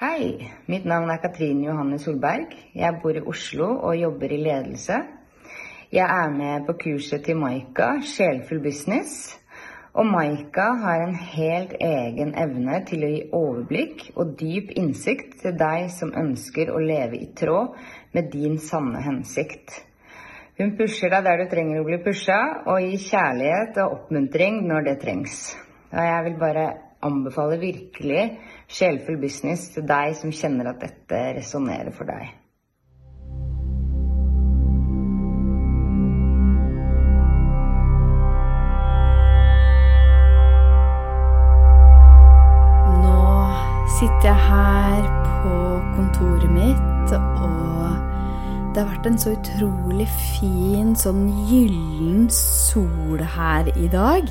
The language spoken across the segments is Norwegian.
Hei, mitt navn er Katrine Johanne Solberg. Jeg bor i Oslo og jobber i ledelse. Jeg er med på kurset til Maika, Sjelfull business. Og Maika har en helt egen evne til å gi overblikk og dyp innsikt til deg som ønsker å leve i tråd med din sanne hensikt. Hun pusher deg der du trenger å bli pusha, og gir kjærlighet og oppmuntring når det trengs. Og jeg vil bare anbefale virkelig Sjelfull business til deg som kjenner at dette resonnerer for deg. Nå sitter jeg her på kontoret mitt, og det har vært en så utrolig fin, sånn gyllen sol her i dag.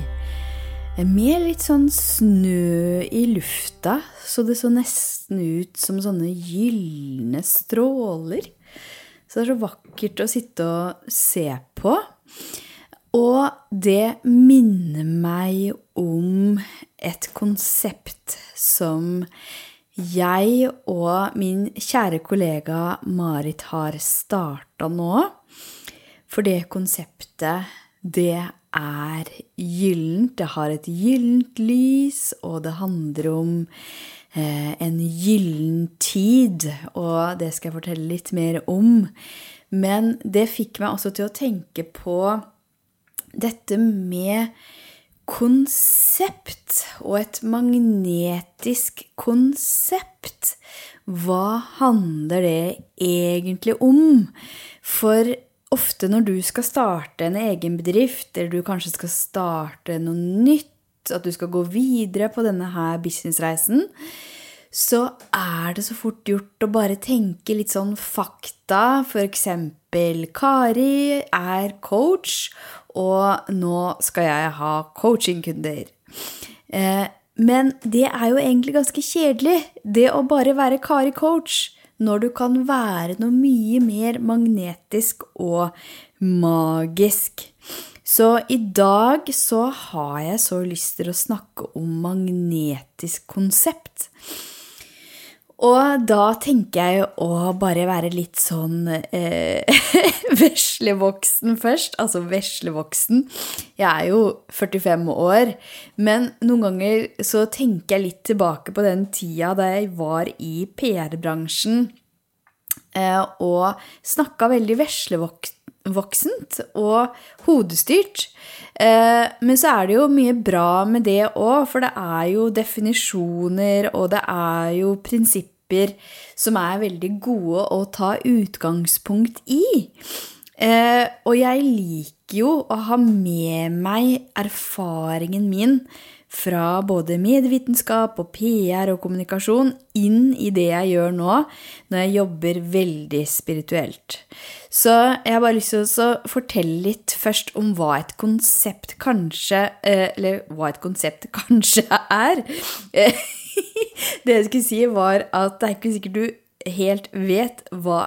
Med litt sånn snø i lufta, så det så nesten ut som sånne gylne stråler. Så det er så vakkert å sitte og se på. Og det minner meg om et konsept som jeg og min kjære kollega Marit har starta nå. For det konseptet, det er gyllent. Det har et gyllent lys, og det handler om eh, en gyllen tid. Og det skal jeg fortelle litt mer om. Men det fikk meg også til å tenke på dette med konsept og et magnetisk konsept. Hva handler det egentlig om? For ofte når du skal starte en egen bedrift, eller du kanskje skal starte noe nytt, at du skal gå videre på denne her businessreisen, så er det så fort gjort å bare tenke litt sånn fakta. Eksempel Kari er coach, og nå skal jeg ha coachingkunder. Eh, men det er jo egentlig ganske kjedelig, det å bare være Kari coach når du kan være noe mye mer magnetisk og magisk. Så i dag så har jeg så lyst til å snakke om magnetisk konsept. Og da tenker jeg å bare være litt sånn eh, veslevoksen først. Altså veslevoksen. Jeg er jo 45 år, men noen ganger så tenker jeg litt tilbake på den tida da jeg var i PR-bransjen eh, og snakka veldig veslevoksent og hodestyrt. Eh, men så er det jo mye bra med det òg, for det er jo definisjoner, og det er jo prinsipper som er veldig gode å ta utgangspunkt i. Eh, og jeg liker jo å ha med meg erfaringen min fra både medvitenskap og PR og kommunikasjon inn i det jeg gjør nå, når jeg jobber veldig spirituelt. Så jeg har bare lyst til å fortelle litt først om hva et konsept kanskje Eller hva et konsept kanskje er. Det jeg skulle si, var at det er ikke sikkert du helt vet hva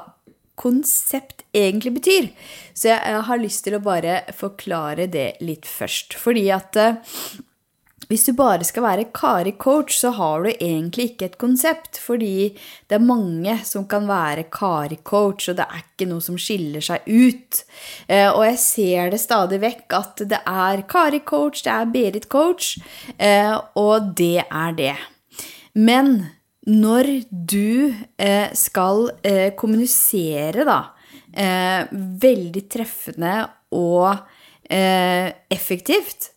konsept egentlig betyr. Så jeg har lyst til å bare forklare det litt først. Fordi at hvis du bare skal være Kari coach, så har du egentlig ikke et konsept. Fordi det er mange som kan være Kari coach, og det er ikke noe som skiller seg ut. Eh, og jeg ser det stadig vekk at det er Kari coach, det er Berit coach, eh, og det er det. Men når du eh, skal kommunisere, da, veldig treffende og effektivt,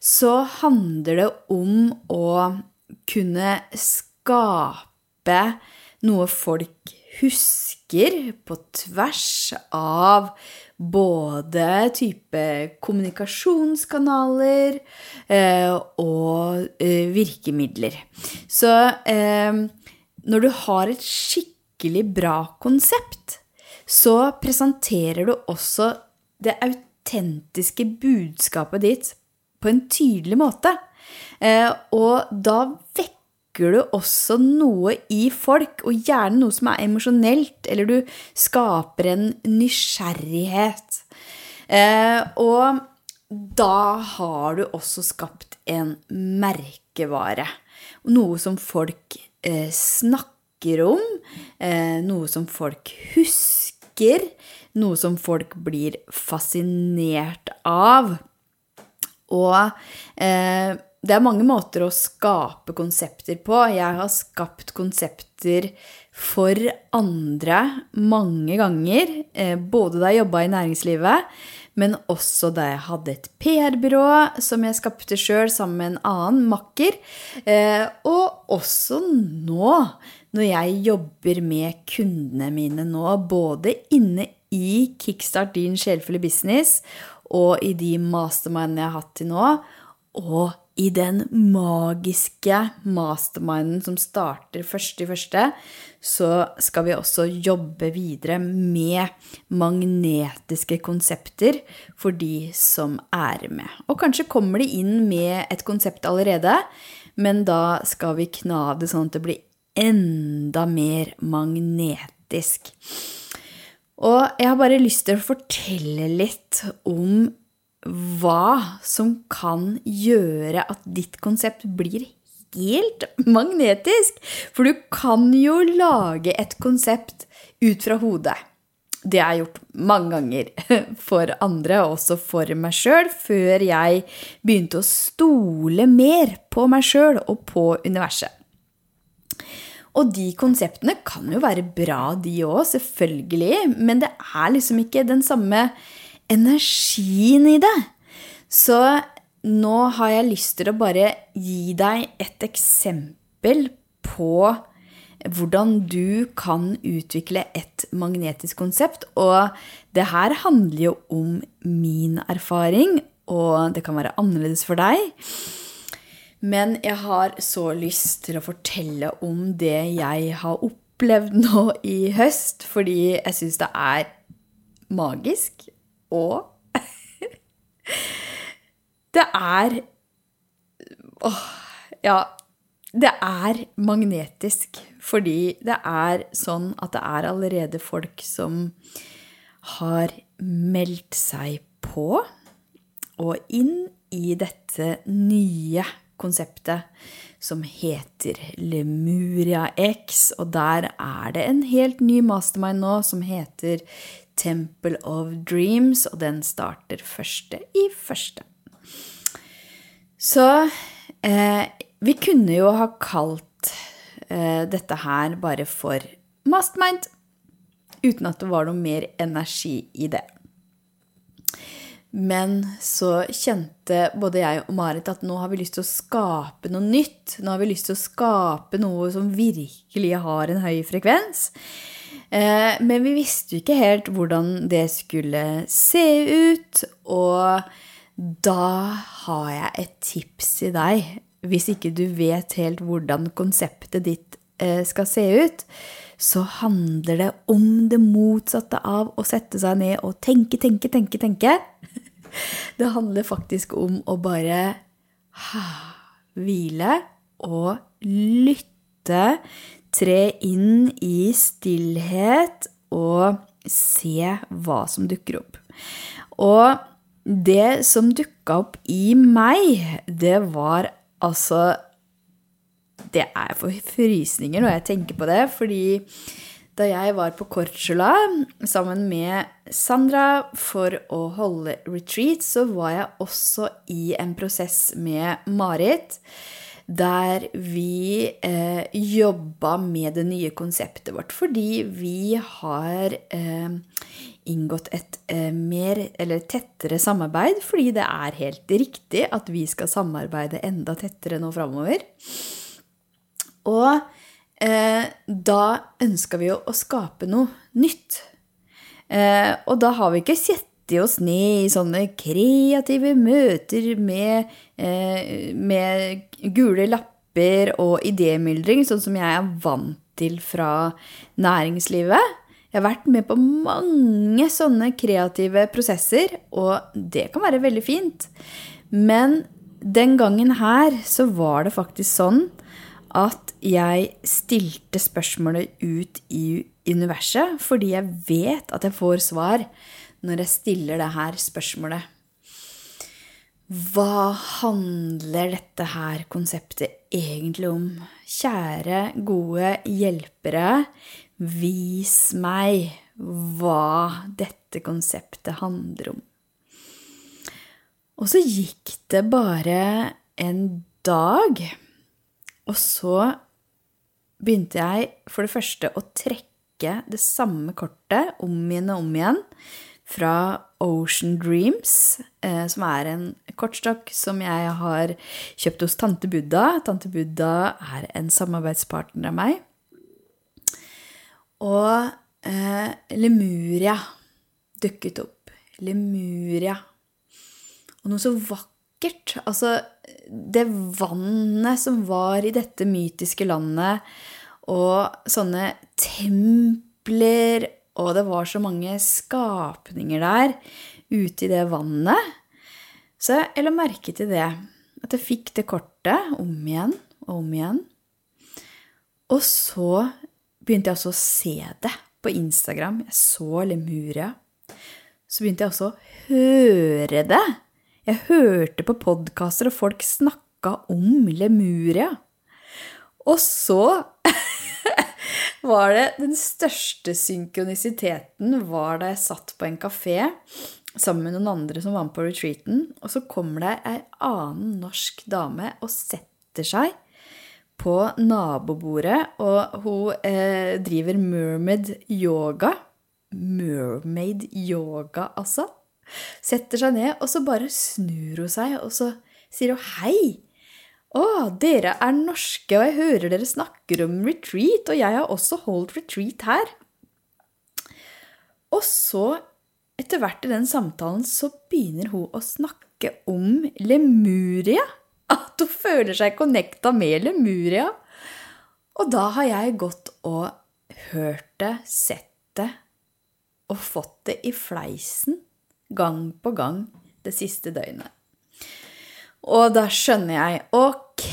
så handler det om å kunne skape noe folk husker på tvers av både type kommunikasjonskanaler eh, og eh, virkemidler. Så eh, når du har et skikkelig bra konsept, så presenterer du også det autentiske budskapet ditt på en tydelig måte. Eh, og da vekker du også noe i folk, og gjerne noe som er emosjonelt, eller du skaper en nysgjerrighet. Eh, og da har du også skapt en merkevare. Noe som folk eh, snakker om, noe som folk husker, noe som folk blir fascinert av. Og eh, det er mange måter å skape konsepter på. Jeg har skapt konsepter for andre mange ganger, eh, både da jeg jobba i næringslivet, men også da jeg hadde et PR-byrå som jeg skapte sjøl sammen med en annen makker, eh, og også nå, når jeg jobber med kundene mine nå, både inne i Kickstart din sjelfulle business og i de mastermindene jeg har hatt til nå, og i den magiske masterminden som starter først i første, så skal vi også jobbe videre med magnetiske konsepter for de som er med. Og kanskje kommer de inn med et konsept allerede, men da skal vi kna det sånn at det blir enda mer magnetisk. Og jeg har bare lyst til å fortelle litt om hva som kan gjøre at ditt konsept blir helt magnetisk. For du kan jo lage et konsept ut fra hodet. Det har jeg gjort mange ganger for andre, og også for meg sjøl, før jeg begynte å stole mer på meg sjøl og på universet. Og de konseptene kan jo være bra, de òg, selvfølgelig, men det er liksom ikke den samme energien i det. Så nå har jeg lyst til å bare gi deg et eksempel på hvordan du kan utvikle et magnetisk konsept. Og det her handler jo om min erfaring, og det kan være annerledes for deg. Men jeg har så lyst til å fortelle om det jeg har opplevd nå i høst, fordi jeg syns det er magisk og Det er Åh, ja. Det er magnetisk fordi det er sånn at det er allerede folk som har meldt seg på og inn i dette nye konseptet som heter Lemuria X. Og der er det en helt ny mastermind nå som heter Temple of Dreams, og den starter første i første. Så eh, vi kunne jo ha kalt eh, dette her bare for Mastermind, uten at det var noe mer energi i det. Men så kjente både jeg og Marit at nå har vi lyst til å skape noe nytt. Nå har vi lyst til å skape noe som virkelig har en høy frekvens. Eh, men vi visste jo ikke helt hvordan det skulle se ut, og da har jeg et tips til deg. Hvis ikke du vet helt hvordan konseptet ditt eh, skal se ut, så handler det om det motsatte av å sette seg ned og tenke, tenke, tenke, tenke. Det handler faktisk om å bare hvile og lytte Tre inn i stillhet og se hva som dukker opp. Og det som dukka opp i meg, det var altså Det er for frysninger når jeg tenker på det, fordi da jeg var på Korčula sammen med Sandra for å holde retreat, så var jeg også i en prosess med Marit der vi eh, jobba med det nye konseptet vårt. Fordi vi har eh, inngått et eh, mer, eller tettere samarbeid. Fordi det er helt riktig at vi skal samarbeide enda tettere nå framover. Og eh, da ønska vi jo å skape noe nytt. Eh, og da har vi ikke sett oss ned i sånne kreative møter med, eh, med gule lapper og idémyldring, sånn som jeg er vant til fra næringslivet. Jeg har vært med på mange sånne kreative prosesser, og det kan være veldig fint. Men den gangen her så var det faktisk sånn at jeg stilte spørsmålet ut i universet fordi jeg vet at jeg får svar når jeg stiller det her spørsmålet. Hva handler dette her konseptet egentlig om? Kjære, gode hjelpere, vis meg hva dette konseptet handler om. Og så gikk det bare en dag, og så begynte jeg for det første å trekke det samme kortet om igjen og om igjen fra Ocean Dreams, eh, som er en kortstokk som jeg har kjøpt hos Tante Buddha. Tante Buddha er en samarbeidspartner av meg. Og eh, Lemuria dukket opp. Lemuria. Og noe så vakkert. Altså, det vannet som var i dette mytiske landet, og sånne templer, og det var så mange skapninger der ute i det vannet. Så jeg la merke til det. At jeg fikk det kortet om igjen og om igjen. Og så begynte jeg også å se det på Instagram. Jeg så Lemuria. Så begynte jeg også å høre det. Jeg hørte på podkaster, og folk snakka om Lemuria. Og så var det den største synkronisiteten var da jeg satt på en kafé sammen med noen andre som var med på retreaten, og så kommer det ei annen norsk dame og setter seg på nabobordet, og hun eh, driver mermaid yoga. Mermaid yoga, altså. Setter seg ned, og så bare snur hun seg, og så sier hun hei. Å, dere er norske, og jeg hører dere snakker om retreat, og jeg har også holdt retreat her. Og så, etter hvert i den samtalen, så begynner hun å snakke om Lemuria. At hun føler seg connecta med Lemuria. Og da har jeg gått og hørt det, sett det og fått det i fleisen gang på gang det siste døgnet. Og da skjønner jeg ok,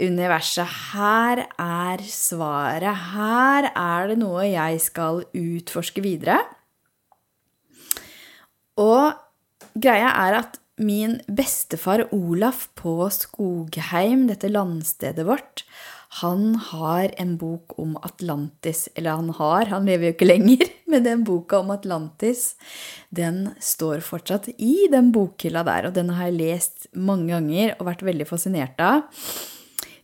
universet, her er svaret. Her er det noe jeg skal utforske videre. Og greia er at min bestefar Olaf på Skogheim, dette landstedet vårt, han har en bok om Atlantis. Eller han har, han lever jo ikke lenger, men den boka om Atlantis, den står fortsatt i den bokhylla der. Og den har jeg lest mange ganger og vært veldig fascinert av.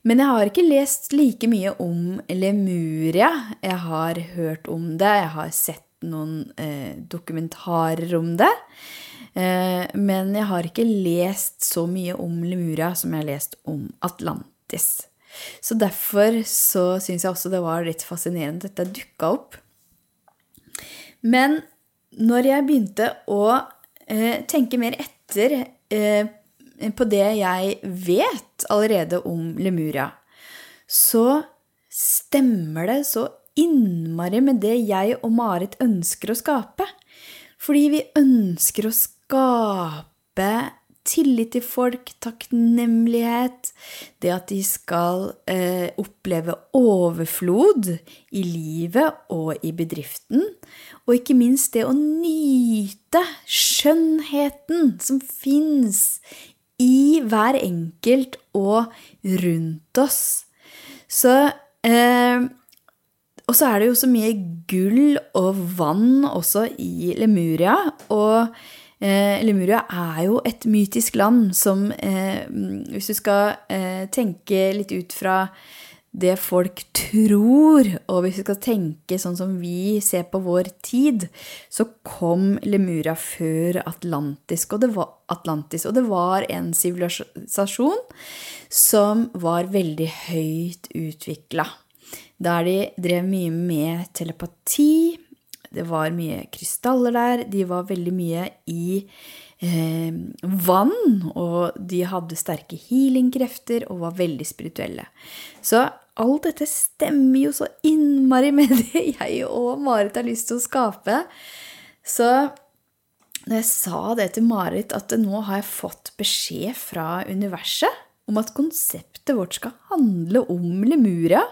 Men jeg har ikke lest like mye om Lemuria. Jeg har hørt om det, jeg har sett noen eh, dokumentarer om det. Eh, men jeg har ikke lest så mye om Lemuria som jeg har lest om Atlantis. Så derfor så syns jeg også det var litt fascinerende at dette dukka opp. Men når jeg begynte å eh, tenke mer etter eh, på det jeg vet allerede om Lemuria, så stemmer det så innmari med det jeg og Marit ønsker å skape. Fordi vi ønsker å skape tillit til folk, takknemlighet, det at de skal eh, oppleve overflod i livet og i bedriften, og ikke minst det å nyte skjønnheten som fins i hver enkelt og rundt oss. Så eh, og så er det jo så mye gull og vann også i Lemuria. Og Lemuria er jo et mytisk land som eh, Hvis du skal eh, tenke litt ut fra det folk tror, og hvis vi skal tenke sånn som vi ser på vår tid, så kom Lemuria før Atlantis, og det var, Atlantis, og det var en sivilisasjon som var veldig høyt utvikla. Der de drev mye med telepati, det var mye krystaller der. De var veldig mye i eh, vann, og de hadde sterke healingkrefter og var veldig spirituelle. Så alt dette stemmer jo så innmari med det jeg og Marit har lyst til å skape. Så når jeg sa det til Marit, at nå har jeg fått beskjed fra universet om at konseptet vårt skal handle om Lemuria,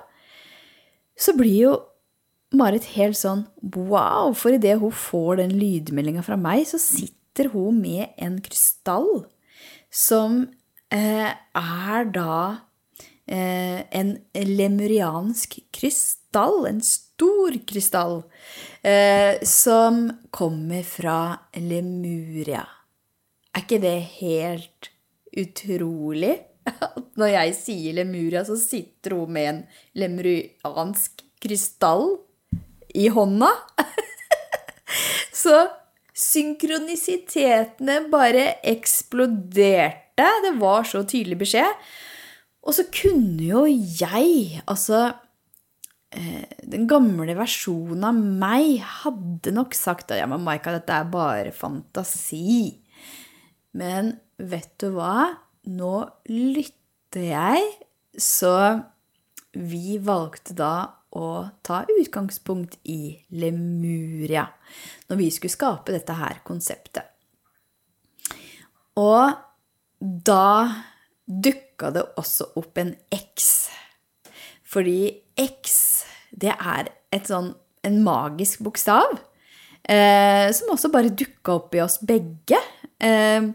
så blir jo Marit helt sånn wow, for idet hun får den lydmeldinga fra meg, så sitter hun med en krystall som eh, er da eh, en lemuriansk krystall, en stor krystall, eh, som kommer fra Lemuria. Er ikke det helt utrolig? At når jeg sier Lemuria, så sitter hun med en lemuriansk krystall i hånda? så synkronisitetene bare eksploderte. Det var så tydelig beskjed. Og så kunne jo jeg, altså eh, Den gamle versjonen av meg hadde nok sagt at ja, men Maika, dette er bare fantasi. Men vet du hva? Nå lytter jeg, så vi valgte da å ta utgangspunkt i Lemuria når vi skulle skape dette her konseptet. Og da dukka det også opp en X. Fordi X, det er sånn, en magisk bokstav. Eh, som også bare dukka opp i oss begge. Eh,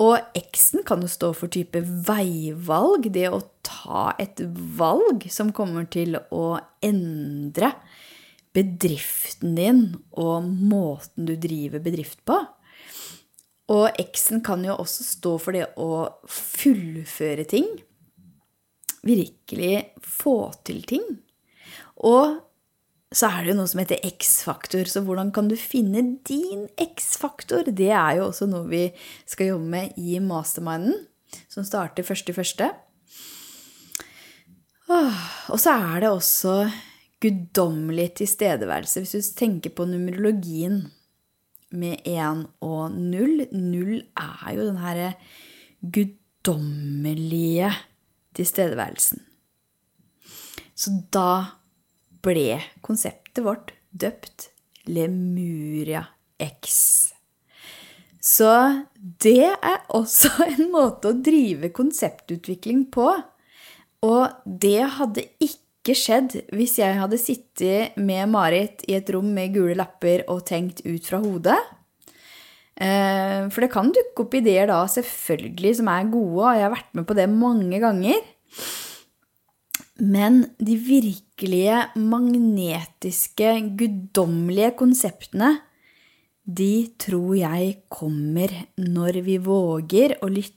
og X-en kan jo stå for type veivalg, det å ta et valg som kommer til å endre bedriften din og måten du driver bedrift på. Og X-en kan jo også stå for det å fullføre ting. Virkelig få til ting. Og så er det jo noe som heter X-faktor. Så hvordan kan du finne din X-faktor? Det er jo også noe vi skal jobbe med i masterminden, som starter 1.1. Og så er det også guddommelig tilstedeværelse. Hvis du tenker på numerologien med én og null Null er jo den herre guddommelige tilstedeværelsen. Så da ble konseptet vårt døpt Lemuria X. Så det er også en måte å drive konseptutvikling på. Og det hadde ikke skjedd hvis jeg hadde sittet med Marit i et rom med gule lapper og tenkt ut fra hodet. Eh, for det kan dukke opp ideer da, selvfølgelig, som er gode, og jeg har vært med på det mange ganger. Men de virkelige magnetiske, guddommelige konseptene, de tror jeg kommer når vi våger å lytte,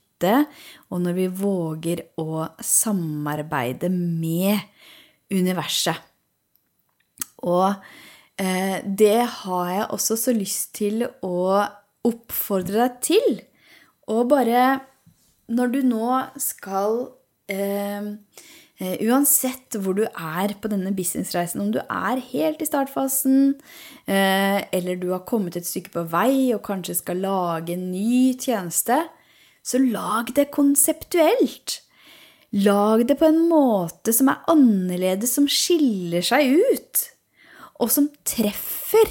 og når vi våger å samarbeide med universet. Og eh, det har jeg også så lyst til å oppfordre deg til. Og bare når du nå skal eh, Eh, uansett hvor du er på denne businessreisen, om du er helt i startfasen, eh, eller du har kommet et stykke på vei og kanskje skal lage en ny tjeneste, så lag det konseptuelt. Lag det på en måte som er annerledes, som skiller seg ut, og som treffer.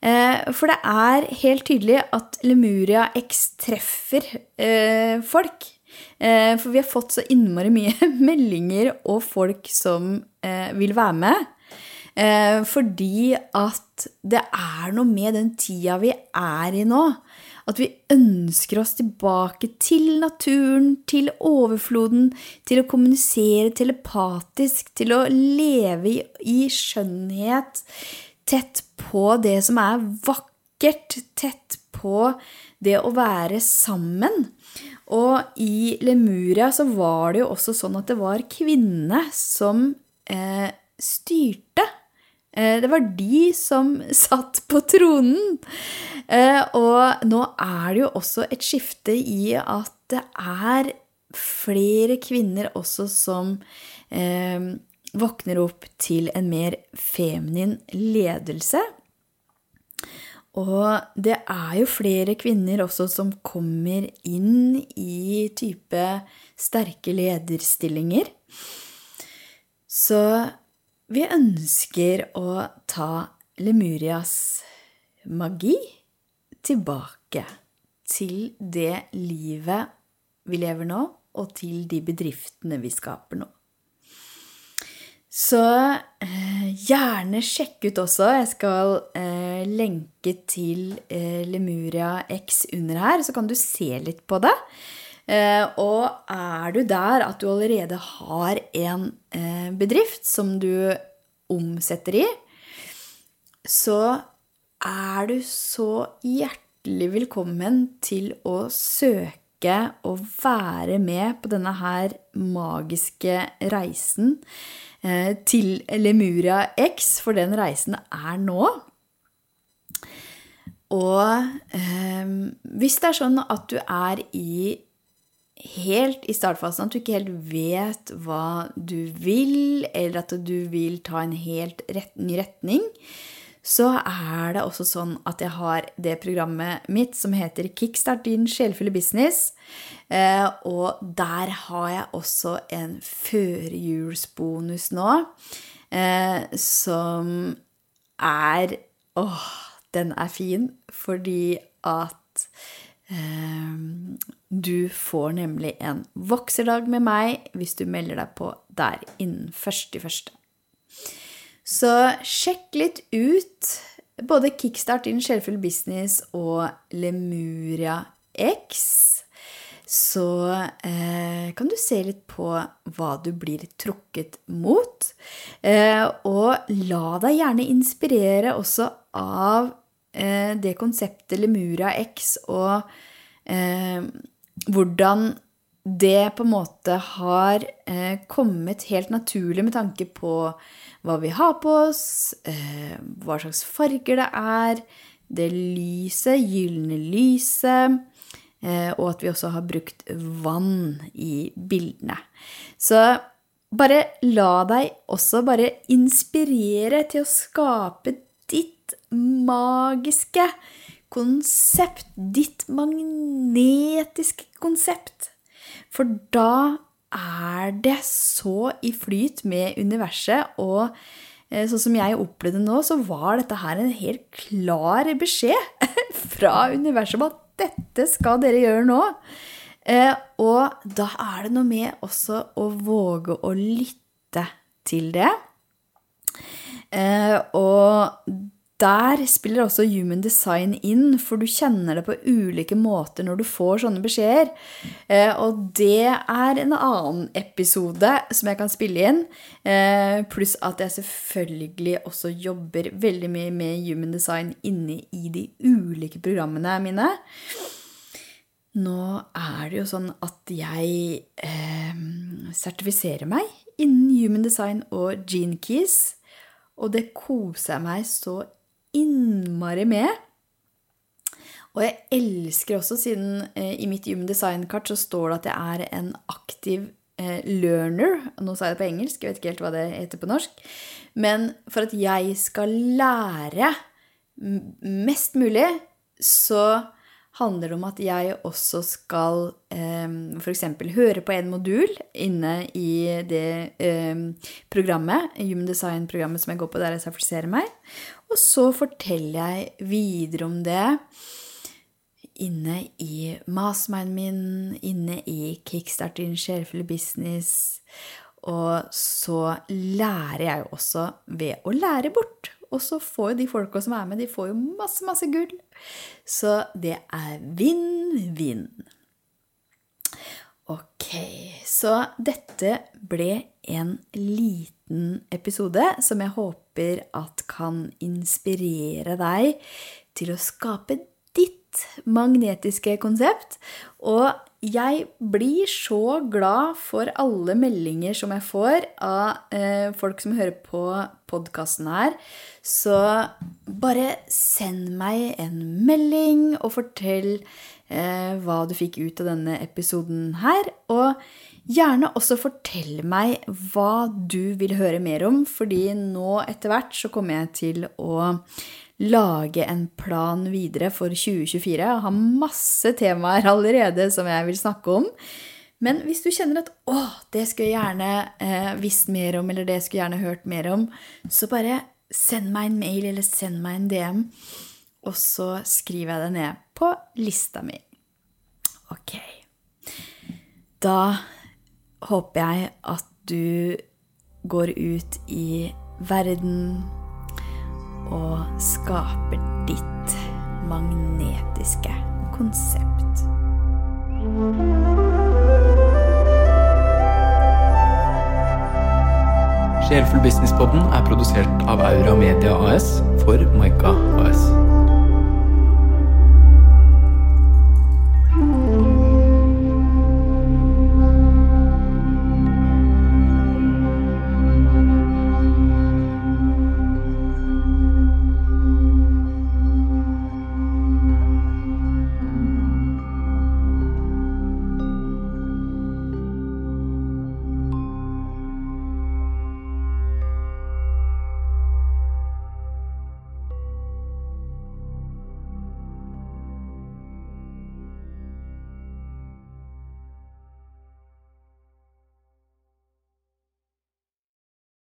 Eh, for det er helt tydelig at Lemuria X treffer folk. Eh, for vi har fått så innmari mye meldinger og folk som eh, vil være med. Eh, fordi at det er noe med den tida vi er i nå. At vi ønsker oss tilbake til naturen, til overfloden, til å kommunisere telepatisk, til å leve i, i skjønnhet, tett på det som er vakkert, tett på det å være sammen. Og i Lemuria så var det jo også sånn at det var kvinnene som eh, styrte. Eh, det var de som satt på tronen. Eh, og nå er det jo også et skifte i at det er flere kvinner også som eh, våkner opp til en mer feminin ledelse. Og det er jo flere kvinner også som kommer inn i type sterke lederstillinger. Så vi ønsker å ta Lemurias magi tilbake til det livet vi lever nå, og til de bedriftene vi skaper nå. Så eh, gjerne sjekk ut også. Jeg skal eh, lenke til eh, Lemuria X under her, så kan du se litt på det. Eh, og er du der at du allerede har en eh, bedrift som du omsetter i, så er du så hjertelig velkommen til å søke og være med på denne her magiske reisen eh, til Lemuria X, for den reisen er nå. Og eh, hvis det er sånn at du er i helt i startfasen, at du ikke helt vet hva du vil, eller at du vil ta en helt rett, ny retning, så er det også sånn at jeg har det programmet mitt som heter Kickstart din sjelfulle business. Eh, og der har jeg også en førjulsbonus nå, eh, som er Åh, den er fin fordi at du får nemlig en vokserdag med meg hvis du melder deg på der innen 1.1. Så sjekk litt ut både Kickstart din sjelfull business og Lemuria X. Så eh, kan du se litt på hva du blir trukket mot. Eh, og la deg gjerne inspirere også av det konseptet Lemuria X og eh, hvordan det på en måte har eh, kommet helt naturlig med tanke på hva vi har på oss, eh, hva slags farger det er, det lyset, gylne lyset, eh, og at vi også har brukt vann i bildene. Så bare la deg også bare inspirere til å skape magiske konsept, ditt magnetiske konsept. For da er det så i flyt med universet, og eh, sånn som jeg opplevde nå, så var dette her en helt klar beskjed fra universet om at dette skal dere gjøre nå. Eh, og da er det noe med også å våge å lytte til det. Eh, og der spiller også human design inn, for du kjenner det på ulike måter når du får sånne beskjeder. Eh, og det er en annen episode som jeg kan spille inn. Eh, pluss at jeg selvfølgelig også jobber veldig mye med human design inne i de ulike programmene mine. Nå er det jo sånn at jeg eh, sertifiserer meg innen human design og gene keys. Og det koser jeg meg så innmari med. Og jeg elsker også, siden eh, i mitt Human Design-kart så står det at jeg er en aktiv eh, learner. Nå sa jeg det på engelsk, jeg vet ikke helt hva det heter på norsk. Men for at jeg skal lære mest mulig, så handler det om at jeg også skal eh, f.eks. høre på en modul inne i det eh, programmet, Human Design-programmet som jeg går på der jeg sertifiserer meg. Og så forteller jeg videre om det inne i masterminden min, inne i Kickstart din sjelfulle business. Og så lærer jeg jo også ved å lære bort. Og så får jo de folka som er med, de får jo masse, masse gull. Så det er vinn-vinn. Ok, så dette ble en liten episode som jeg håper at kan inspirere deg til å skape ditt magnetiske konsept. Og jeg blir så glad for alle meldinger som jeg får av eh, folk som hører på podkasten her. Så bare send meg en melding og fortell eh, hva du fikk ut av denne episoden her. Og gjerne også fortell meg hva du vil høre mer om, fordi nå etter hvert så kommer jeg til å lage en plan videre for 2024. Jeg har masse temaer allerede som jeg vil snakke om. Men hvis du kjenner at 'å, det skulle jeg gjerne eh, visst mer om', eller 'det skulle jeg gjerne hørt mer om', så bare send meg en mail eller send meg en DM, og så skriver jeg det ned på lista mi. Ok. Da håper jeg at du går ut i verden og skaper ditt magnetiske konsept. Sjelfull Businesspodden er produsert av Aura Media AS for Maika AS.